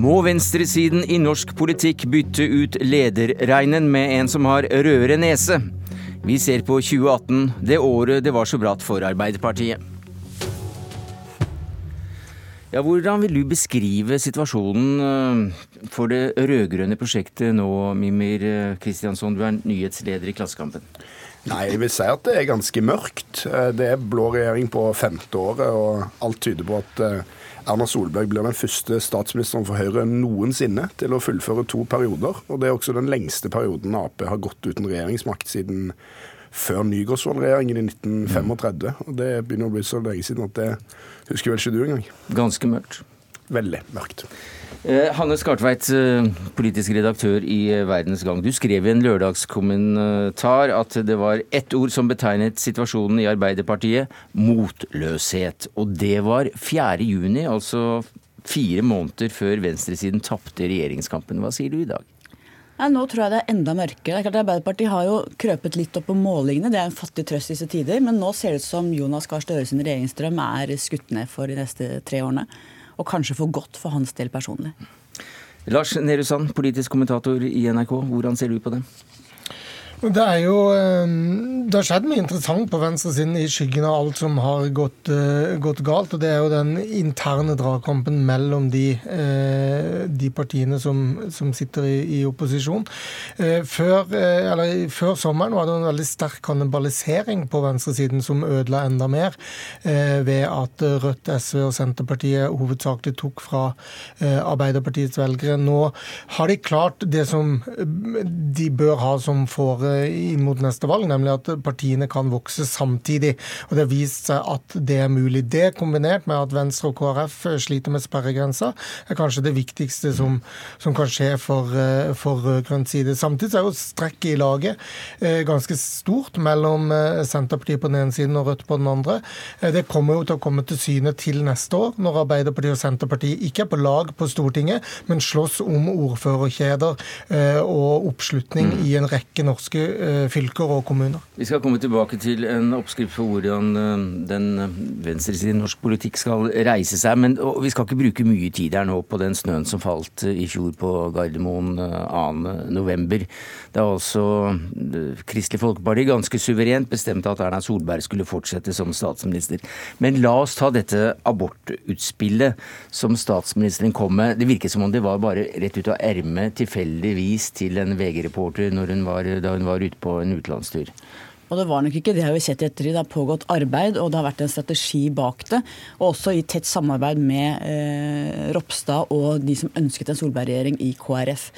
Må venstresiden i norsk politikk bytte ut lederreinen med en som har rødere nese? Vi ser på 2018, det året det var så bratt for Arbeiderpartiet. Ja, hvordan vil du beskrive situasjonen eh, for det rød-grønne prosjektet nå, Mimir Kristiansson? Du er nyhetsleder i Klassekampen. Nei, jeg vil si at det er ganske mørkt. Eh, det er blå regjering på femte året, og alt tyder på at eh, Erna Solberg blir den første statsministeren for Høyre noensinne til å fullføre to perioder. Og det er også den lengste perioden Ap har gått uten regjeringsmakt siden før Nygaardsvold-regjeringen i 1935. Og det begynner å bli så lenge siden at det husker vel ikke du engang. Ganske mørkt. Veldig mørkt. Eh, Hanne Skartveit, eh, politisk redaktør i eh, Verdens Gang. Du skrev i en lørdagskommentar at det var ett ord som betegnet situasjonen i Arbeiderpartiet motløshet. Og det var 4. juni, altså fire måneder før venstresiden tapte regjeringskampen. Hva sier du i dag? Ja, nå tror jeg det er enda mørkere. Det er klart Arbeiderpartiet har jo krøpet litt opp på målingene. Det er en fattig trøst i disse tider. Men nå ser det ut som Jonas Gahr Støre sin regjeringsdrøm er skutt ned for de neste tre årene og kanskje for godt for hans del personlig. Lars Nehru Sand, politisk kommentator i NRK, hvordan ser du på det? Det er jo ehm, Det har skjedd mye interessant på venstresiden i skyggen av alt som har gått, uh, gått, galt. og Det er jo den interne dragkampen mellom de, uh, de partiene som, som, sitter i, i opposisjon. Uh, før, eller, før, sommeren var det en veldig sterk kannibalisering på venstresiden som ødela enda mer, ved at Rødt, SV og Senterpartiet hovedsakelig tok fra Arbeiderpartiets velgere. Nå har de klart det som de bør ha som får inn mot neste valg, nemlig at partiene kan vokse samtidig. Og Det har vist seg at det er mulig. Det kombinert med at Venstre og KrF sliter med sperregrensa, er kanskje det viktigste som, som kan skje for, eh, for rød-grønn side. Samtidig er jo strekket i laget eh, ganske stort mellom eh, Senterpartiet på den ene siden og Rødt på den andre. Det kommer jo til å komme til syne til neste år, når Arbeiderpartiet og Senterpartiet ikke er på lag på Stortinget, men slåss om ordførerkjeder og oppslutning i en rekke norske Eh, fylker og kommuner. Vi skal komme tilbake til en oppskrift for hvordan eh, den eh, venstresiden i norsk politikk skal reise seg. Men vi skal ikke bruke mye tid her nå på den snøen som falt i fjor på Gardermoen 2.11. Da altså Kristelig Folkeparti ganske suverent bestemte at Erna Solberg skulle fortsette som statsminister. Men la oss ta dette abortutspillet som statsministeren kom med. Det virket som om det var bare rett ut av ermet tilfeldigvis til en VG-reporter da hun var var ute på en utenlandstur. Og det var nok ikke det har vi sett etter. Det har pågått arbeid, og det har vært en strategi bak det. Og også i tett samarbeid med eh, Ropstad og de som ønsket en Solberg-regjering i KrF.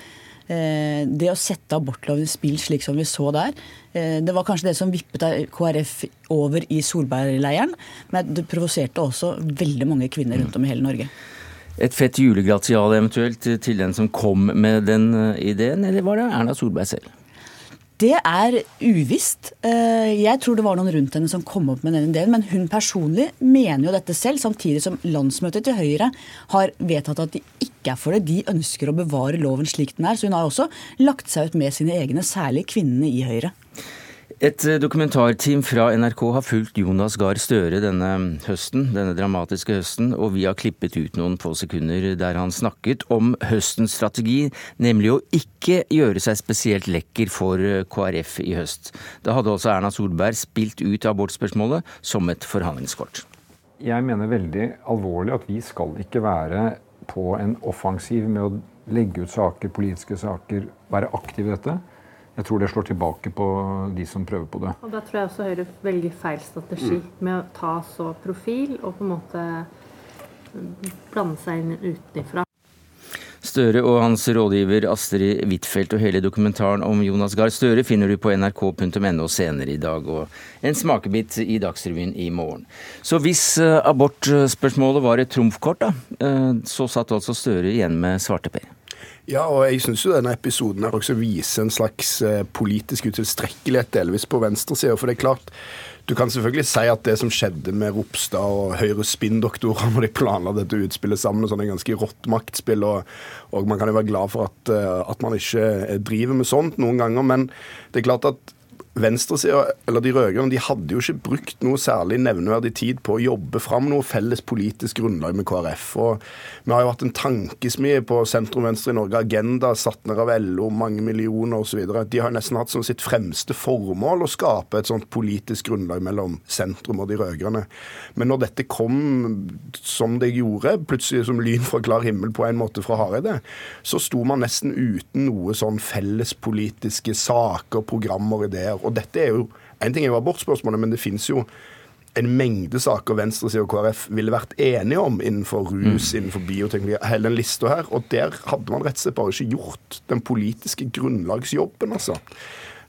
Eh, det å sette abortloven i spill slik som vi så der, eh, det var kanskje det som vippet KrF over i Solberg-leiren. Men det provoserte også veldig mange kvinner rundt om i hele Norge. Et fett julegratial eventuelt til den som kom med den eh, ideen, eller var det Erna Solberg selv? Det er uvisst. Eh, jeg tror det var noen rundt henne som kom opp med den ideen. Men hun personlig mener jo dette selv, samtidig som landsmøtet til Høyre har vedtatt at de ikke er for det. De ønsker å bevare loven slik den er. Så hun har også lagt seg ut med sine egne, særlig kvinnene i Høyre. Et eh, dokumentarteam fra NRK har fulgt Jonas Gahr Støre denne høsten, denne dramatiske høsten, og vi har klippet ut noen få sekunder der han snakket om høstens strategi, nemlig å ikke gjøre seg spesielt lekker for eh, KrF i høst. Da hadde også Erna Solberg spilt ut abortspørsmålet som et forhandlingskort. Jeg mener veldig alvorlig at vi skal ikke være på en offensiv med å legge ut saker, politiske saker, være aktiv i dette jeg tror det slår tilbake på de som prøver på det. Og Da tror jeg også Høyre velger feil strategi mm. med å ta så profil og på en måte blande seg inn utenfra. Støre og hans rådgiver Astrid Huitfeldt og hele dokumentaren om Jonas Gahr Støre finner du på nrk.no senere i dag, og en smakebit i Dagsrevyen i morgen. Så hvis eh, abortspørsmålet var et trumfkort, da, eh, så satt altså Støre igjen med svarteper. Ja, og jeg syns denne episoden her også viser en slags eh, politisk utilstrekkelighet delvis på venstresida. For det er klart, du kan selvfølgelig si at det som skjedde med Ropstad og Høyres spinndoktorer når de planla dette utspillet sammen, sånn er ganske rått maktspill, og, og, man kan jo være glad for at, eh, at man ikke driver med sånt noen ganger. Men det er klart at venstresida, eller de rød-grønne, de hadde jo ikke brukt noe særlig nevneverdig tid på å jobbe fram noe felles politisk grunnlag med KrF. Og vi har jo hatt en tankesmie på sentrum-venstre i Norge, Agenda, satt ned av LO, mange millioner osv. De har nesten hatt som sitt fremste formål å skape et sånt politisk grunnlag mellom sentrum og de rød-grønne. Men når dette kom som det gjorde, plutselig som lyn fra klar himmel på en måte fra Hareide, så sto man nesten uten noe sånn fellespolitiske saker, programmer, ideer. Og dette er jo En ting er jo abortspørsmålet, men det finnes jo en mengde saker venstresiden og KrF ville vært enige om innenfor rus, mm. innenfor bioteknologi, hele den lista her. Og der hadde man rett og slett bare ikke gjort den politiske grunnlagsjobben, altså.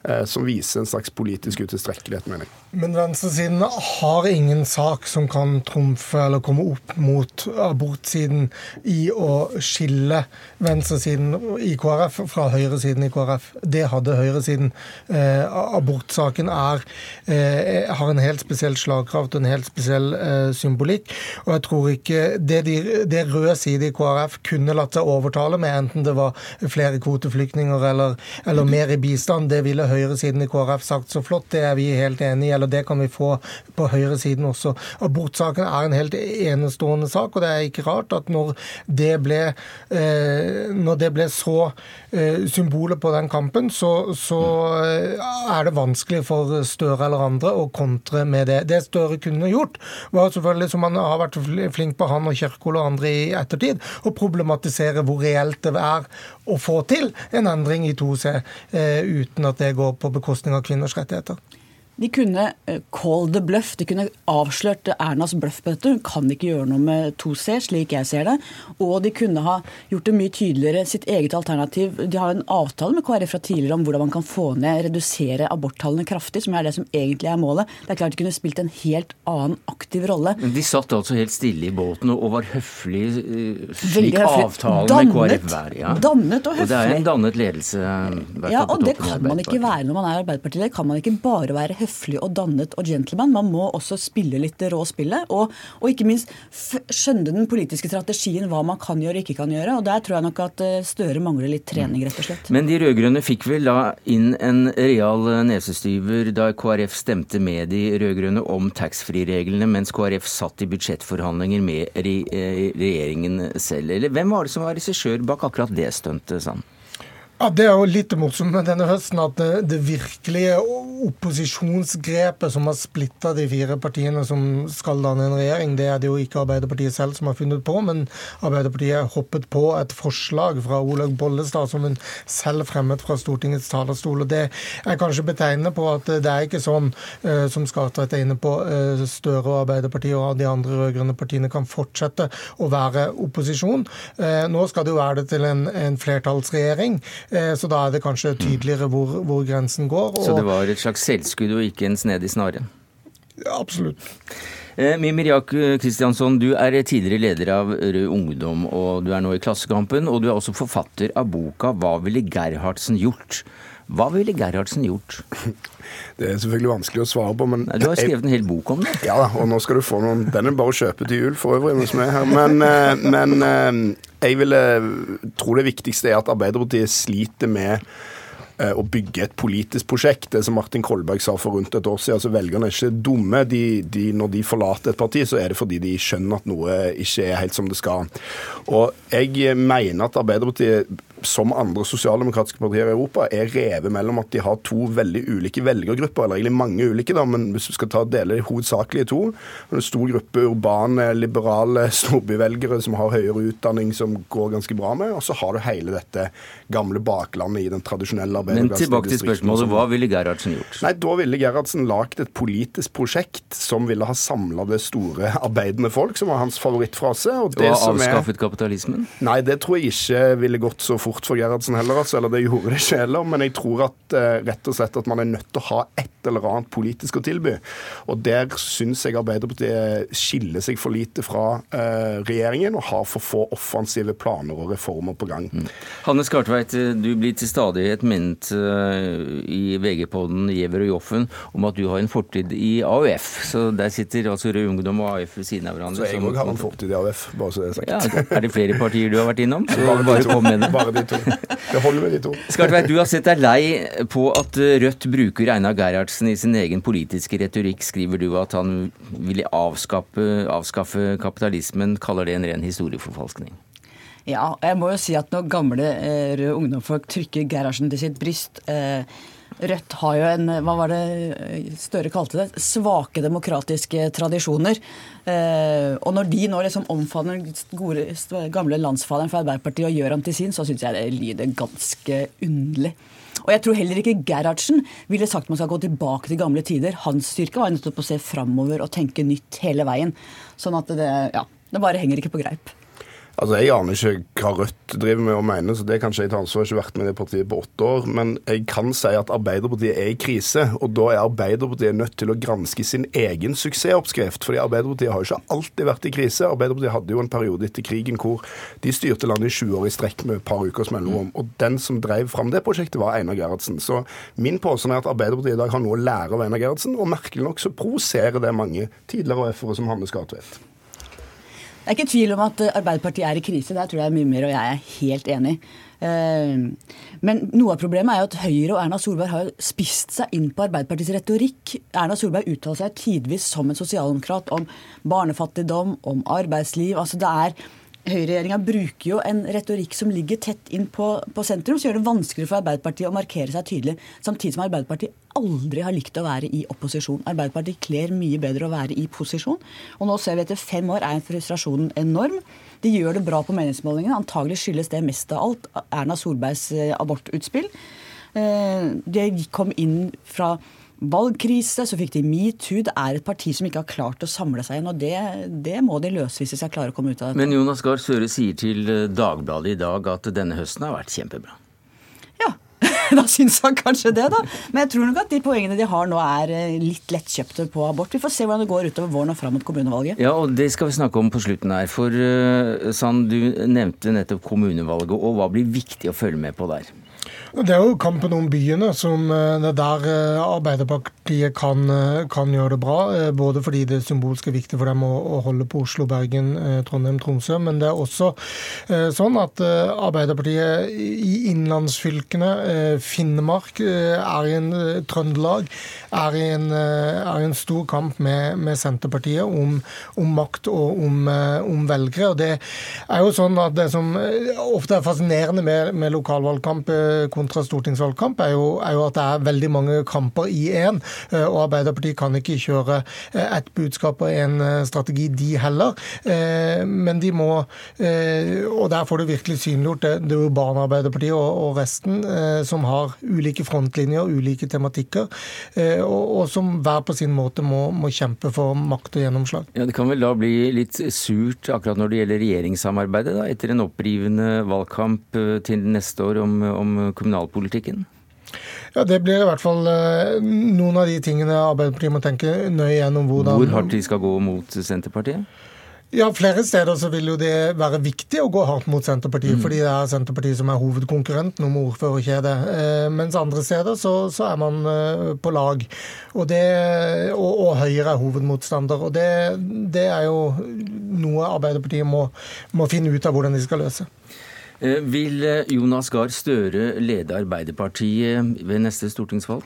Eh, som viser en slags politisk utilstrekkelighet, mener. Men venstresiden har ingen sak som kan trumfe eller komme opp mot abortsiden i å skille venstresiden i KrF fra høyresiden i KrF. Det hadde høyresiden. Eh, abortsaken er, eh, har en helt spesiell slagkraft og en helt spesiell eh, symbolikk. Og jeg tror ikke det, de, det røde side i KrF kunne latt seg overtale med, enten det var flere kvoteflyktninger eller, eller mer i bistand, det ville høyresiden i KrF sagt så flott, det er vi helt enig i, eller det kan vi få på høyresiden også. Abortsaken er en helt enestående sak, og det er ikke rart at når det ble, eh, når det ble så eh, symbolet på den kampen, så, så eh, er det vanskelig for Støre eller andre å kontre med det. Det Støre kunne gjort, var selvfølgelig, som han har vært flink på, han og Kjerkol og andre i ettertid, å problematisere hvor reelt det er å få til en endring i 2C uten at det går går på bekostning av kvinners rettigheter. De kunne eh, call the bluff, de kunne avslørt Ernas bløff på dette. Hun kan ikke gjøre noe med 2C, slik jeg ser det. Og de kunne ha gjort det mye tydeligere, sitt eget alternativ. De har en avtale med KrF fra tidligere om hvordan man kan få ned, redusere aborttallene kraftig, som er det som egentlig er målet. Det er klart de kunne spilt en helt annen aktiv rolle. Men de satt altså helt stille i båten og var høflige, slik slik avtalen med KrF var. Ja. Dannet og høflig. Og det er en dannet ledelse. Ja, og det kan man ikke være når man er Arbeiderpartiet. Det kan man ikke bare være høflig og dannet og gentleman. Man må også spille litt det rå spillet. Og, og ikke minst skjønne den politiske strategien, hva man kan gjøre og ikke kan gjøre. Og der tror jeg nok at eh, Støre mangler litt trening, rett og slett. Men de rød-grønne fikk vel da inn en real nesestyver da KrF stemte med de rød-grønne om taxfree-reglene, mens KrF satt i budsjettforhandlinger med regjeringen selv. Eller hvem var det som var regissør bak akkurat det stuntet, Sand? Ja, Det er jo litt morsomt med denne høsten at det, det virkelige opposisjonsgrepet som har splitta de fire partiene som skal danne en regjering, det er det jo ikke Arbeiderpartiet selv som har funnet på, men Arbeiderpartiet hoppet på et forslag fra Olaug Bollestad som hun selv fremmet fra Stortingets talerstol. og Det er kanskje betegnende på at det er ikke sånn uh, som Skartveit er inne på, uh, Støre og Arbeiderpartiet og de andre rød-grønne partiene kan fortsette å være opposisjon. Uh, nå skal det jo være det til en, en flertallsregjering. Eh, så da er det kanskje tydeligere hvor, hvor grensen går. Så det var et slags selvskudd og ikke en snedig snare? Absolutt. Eh, Mimir Jak Kristiansson, du er tidligere leder av Rød Ungdom, og du er nå i Klassekampen. Og du er også forfatter av boka 'Hva ville Gerhardsen gjort?' Hva ville Gerhardsen gjort? Det er selvfølgelig vanskelig å svare på, men Du har skrevet en hel bok om det. Ja, og nå skal du få noen Den er bare å kjøpe til jul for øvrig, mens vi er her. Men, eh, men eh, jeg ville tro det viktigste er at Arbeiderpartiet sliter med Eh, å bygge et politisk prosjekt. Det som Martin Kolberg sa for rundt et år siden. altså Velgerne er ikke dumme. De, de, når de forlater et parti, så er det fordi de skjønner at noe ikke er helt som det skal. Og jeg mener at Arbeiderpartiet som andre sosialdemokratiske partier i Europa, er revet mellom at de har to veldig ulike velgergrupper, eller egentlig mange ulike, da, men hvis du skal ta dele de hovedsakelige to. En stor gruppe urbane, liberale storbyvelgere som har høyere utdanning, som går ganske bra med. Og så har du hele dette gamle baklandet i den tradisjonelle men tilbake til spørsmålet, hva ville Gerhardsen gjort? Nei, Da ville Gerhardsen lagd et politisk prosjekt som ville ha samla det store arbeidende folk, som var hans favorittfrase. Og, det og avskaffet er... kapitalismen? Nei, det tror jeg ikke ville gått så fort for Gerhardsen heller, altså. Eller det gjorde det ikke heller. Men jeg tror at uh, rett og slett at man er nødt til å ha et eller annet politisk å tilby. Og der syns jeg Arbeiderpartiet skiller seg for lite fra eh, regjeringen og har for få offensive planer og reformer på gang. Mm. Hanne Skartveit, du blir til stadighet minnet uh, i VG-podden Giæver og Joffen om at du har en fortid i AUF. Så der sitter altså Rød Ungdom og AUF ved siden av hverandre. Så jeg òg har en fortid i AUF, bare så det er sagt. Ja, er det flere partier du har vært innom? Så bare. Bare de to. Det holder med de to. Skartveit, du har sett deg lei på at Rødt bruker Einar Gerhardsen i sin egen politiske retorikk, skriver du at han ville avskaffe, avskaffe kapitalismen, kaller det en ren historieforfalskning. Ja, jeg må jo si at når gamle eh, røde ungdomsfolk trykker Gerhardsen til sitt bryst eh, Rødt har jo en hva var det Støre kalte det, svake demokratiske tradisjoner. Eh, og når de nå liksom omfavner gode, gamle landsfaderen fra Arbeiderpartiet og gjør ham til sin, så syns jeg det lyder ganske underlig. Og jeg tror heller ikke Gerhardsen ville sagt man skal gå tilbake til gamle tider. Hans styrke var nettopp å se framover og tenke nytt hele veien. Sånn at det, ja, det bare henger ikke på greip. Altså, Jeg aner ikke hva Rødt driver med og mener, så det kan ikke jeg ta ansvar. Jeg har ikke vært med i det partiet på åtte år. Men jeg kan si at Arbeiderpartiet er i krise, og da er Arbeiderpartiet nødt til å granske sin egen suksessoppskrift. Fordi Arbeiderpartiet har jo ikke alltid vært i krise. Arbeiderpartiet hadde jo en periode etter krigen hvor de styrte landet i 20 år i strekk med et par ukers mellomrom. Og den som drev fram det prosjektet, var Einar Gerhardsen. Så min påstand er at Arbeiderpartiet i dag har noe å lære av Einar Gerhardsen, og merkelig nok så provoserer det mange tidligere AUF-ere som Hanne Skartvedt. Det er ikke tvil om at Arbeiderpartiet er i krise. Der tror jeg mye mer, og jeg er helt enig. Eh, men noe av problemet er jo at Høyre og Erna Solberg har spist seg inn på Arbeiderpartiets retorikk. Erna Solberg uttaler seg tidvis som en sosialdemokrat om barnefattigdom, om arbeidsliv. altså det er Høyreregjeringa bruker jo en retorikk som ligger tett inn på, på, sentrum, som gjør det vanskeligere for Arbeiderpartiet å markere seg tydelig. Samtidig som Arbeiderpartiet aldri har likt å være i opposisjon. Arbeiderpartiet kler mye bedre å være i posisjon. Og nå ser vi etter fem år er frustrasjonen enorm. De gjør det bra på meningsmålingene. Antagelig skyldes det mest av alt Erna Solbergs eh, abortutspill. De det kom inn fra valgkrise, så fikk de metoo. Det er et parti som ikke har klart å samle seg igjen. Og det, det må de løse hvis de skal klare å komme ut av det. Men Jonas Gahr Søre sier til eh, Dagbladet i dag at denne høsten har vært kjempebra. Ja, da syns han kanskje det, da. Men jeg tror nok at de poengene de har nå er eh, litt lettkjøpte på abort. Vi får se hvordan det går utover våren og fram mot kommunevalget. Ja, og det skal vi snakke om på slutten her. For uh, Sand, du nevnte nettopp kommunevalget, og hva blir viktig å følge med på der? Det er jo kampen om byene som det det der eh, Arbeiderpartiet kan, eh, kan, gjøre det bra. Både fordi det symbolsk er viktig for dem å, å holde på Oslo, Bergen, Trondheim, Tromsø. Men det er også sånn at Arbeiderpartiet i innlandsfylkene, Finnmark, er i en Trøndelag, er i en, er i en stor kamp med, med Senterpartiet om, om, makt og om, om, velgere. Og det er jo sånn at det som ofte er fascinerende med, med lokalvalgkamp kontra stortingsvalgkamp, er jo, er jo, at det er veldig mange kamper i én. Eh, og Arbeiderpartiet kan ikke kjøre eh, ett budskap og én eh, strategi, de heller. Men de må Og der får du virkelig synliggjort det, det urbane Arbeiderpartiet og, og resten, som har ulike frontlinjer, ulike tematikker, og, og som hver på sin måte må, må, kjempe for makt og gjennomslag. Ja, Det kan vel da bli litt surt akkurat når det gjelder regjeringssamarbeidet, da, etter en opprivende valgkamp til neste år om, om kommunalpolitikken? Ja, Det blir i hvert fall eh, noen av de tingene Arbeiderpartiet må tenke nøye gjennom hvordan Hvor hardt de skal gå mot Senterpartiet? Ja, Flere steder så vil jo det være viktig å gå hardt mot Senterpartiet, mm. fordi det er Senterpartiet som er hovedkonkurrenten om ordførerkjedet. Eh, mens andre steder så, så, er man eh, på lag. Og, det, og, og Høyre er hovedmotstander. Og det, det, er jo noe Arbeiderpartiet må, må finne ut av hvordan de skal løse. Eh, vil eh, Jonas Gahr Støre lede Arbeiderpartiet ved neste stortingsvalg?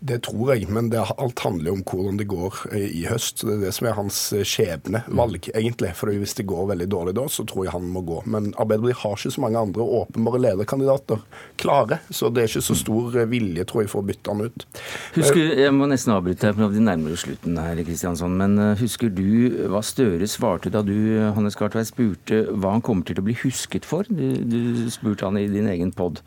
Det tror jeg, men det, alt handler om hvordan det går eh, i høst. Det er det som er hans eh, skjebnevalg, egentlig. For hvis det går veldig dårlig da, så tror jeg han må gå. Men Arbeiderpartiet har ikke så mange andre åpenbare lederkandidater klare. Så det er ikke så stor eh, vilje, tror jeg, for å bytte han ut. Husker, Jeg må nesten avbryte her, for vi nærmer oss slutten her, Kristiansson. Men husker du hva Støre svarte da du, Hannes Gartveit, spurte hva han kommer til å bli husket for? Du, du spurte han i din egen pod.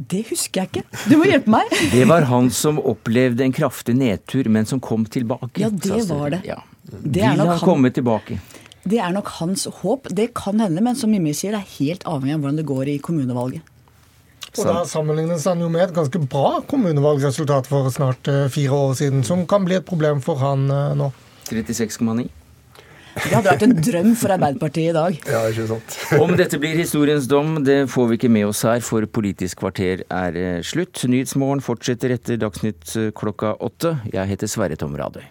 Det husker jeg ikke. Du må hjelpe meg. det var han som opplevde en kraftig nedtur, men som kom tilbake. Ja, det var det. Ja. det Vil han komme tilbake? Det er nok hans håp. Det kan hende, men som Mimmi sier, det er helt avhengig av hvordan det går i kommunevalget. Og da sammenlignes han jo med et ganske bra kommunevalgresultat for snart eh, fire år siden, som kan bli et problem for han eh, nå. 36,9. Det hadde vært en drøm for Arbeiderpartiet i dag. Ja, ikke sant. Om dette blir historiens dom, det får vi ikke med oss her, for Politisk kvarter er slutt. Nyhetsmorgen fortsetter etter Dagsnytt klokka åtte. Jeg heter Sverre Tom Radøy.